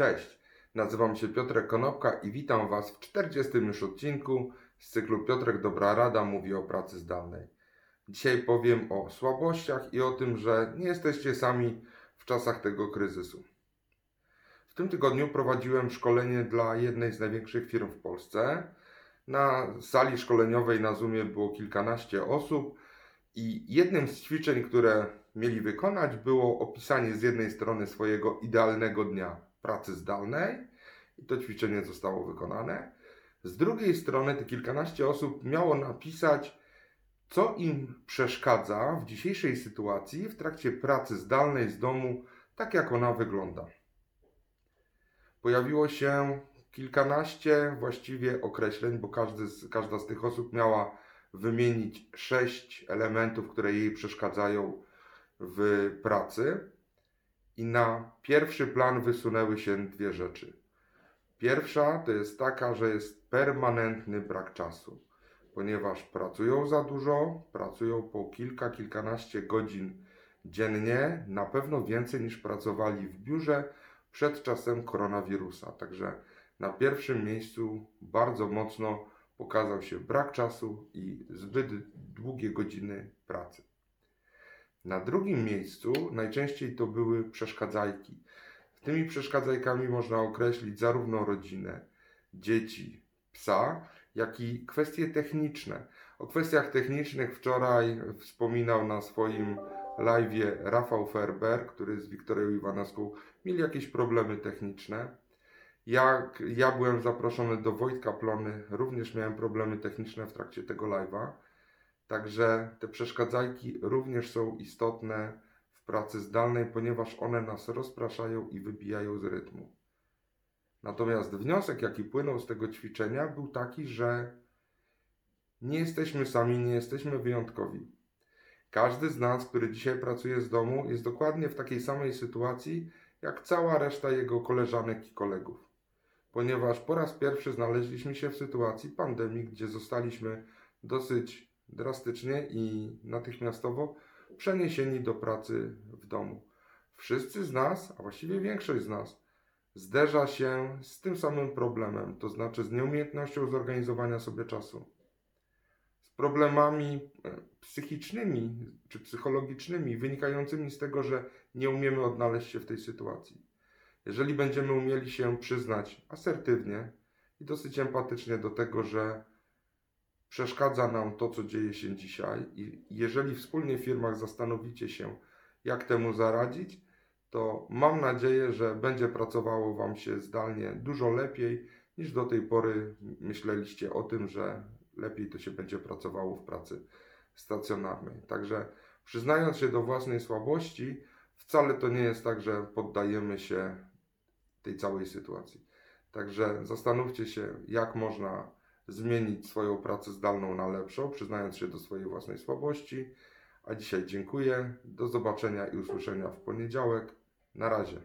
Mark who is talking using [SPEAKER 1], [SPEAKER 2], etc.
[SPEAKER 1] Cześć, nazywam się Piotrek Konopka i witam Was w 40 już odcinku z cyklu Piotrek Dobra Rada mówi o pracy zdalnej. Dzisiaj powiem o słabościach i o tym, że nie jesteście sami w czasach tego kryzysu. W tym tygodniu prowadziłem szkolenie dla jednej z największych firm w Polsce. Na sali szkoleniowej na Zoomie było kilkanaście osób i jednym z ćwiczeń, które mieli wykonać, było opisanie z jednej strony swojego idealnego dnia pracy zdalnej i to ćwiczenie zostało wykonane. Z drugiej strony te kilkanaście osób miało napisać, co im przeszkadza w dzisiejszej sytuacji w trakcie pracy zdalnej z domu, tak jak ona wygląda. Pojawiło się kilkanaście właściwie określeń, bo każdy z, każda z tych osób miała wymienić sześć elementów, które jej przeszkadzają w pracy. I na pierwszy plan wysunęły się dwie rzeczy. Pierwsza to jest taka, że jest permanentny brak czasu, ponieważ pracują za dużo, pracują po kilka, kilkanaście godzin dziennie, na pewno więcej niż pracowali w biurze przed czasem koronawirusa. Także na pierwszym miejscu bardzo mocno pokazał się brak czasu i zbyt długie godziny pracy. Na drugim miejscu najczęściej to były przeszkadzajki. Tymi przeszkadzajkami można określić zarówno rodzinę, dzieci, psa, jak i kwestie techniczne. O kwestiach technicznych wczoraj wspominał na swoim live Rafał Ferber, który z Wiktorią Iwanowską mieli jakieś problemy techniczne. Jak ja byłem zaproszony do Wojtka Plony, również miałem problemy techniczne w trakcie tego live'a. Także te przeszkadzajki również są istotne w pracy zdalnej, ponieważ one nas rozpraszają i wybijają z rytmu. Natomiast wniosek, jaki płynął z tego ćwiczenia, był taki, że nie jesteśmy sami, nie jesteśmy wyjątkowi. Każdy z nas, który dzisiaj pracuje z domu, jest dokładnie w takiej samej sytuacji, jak cała reszta jego koleżanek i kolegów. Ponieważ po raz pierwszy znaleźliśmy się w sytuacji pandemii, gdzie zostaliśmy dosyć drastycznie i natychmiastowo przeniesieni do pracy w domu. Wszyscy z nas, a właściwie większość z nas, zderza się z tym samym problemem, to znaczy z nieumiejętnością zorganizowania sobie czasu, z problemami e, psychicznymi czy psychologicznymi wynikającymi z tego, że nie umiemy odnaleźć się w tej sytuacji. Jeżeli będziemy umieli się przyznać asertywnie i dosyć empatycznie do tego, że przeszkadza nam to, co dzieje się dzisiaj, i jeżeli wspólnie w firmach zastanowicie się, jak temu zaradzić, to mam nadzieję, że będzie pracowało Wam się zdalnie dużo lepiej niż do tej pory myśleliście o tym, że lepiej to się będzie pracowało w pracy stacjonarnej. Także przyznając się do własnej słabości, wcale to nie jest tak, że poddajemy się tej całej sytuacji. Także zastanówcie się, jak można zmienić swoją pracę zdalną na lepszą, przyznając się do swojej własnej słabości. A dzisiaj dziękuję. Do zobaczenia i usłyszenia w poniedziałek. Na razie.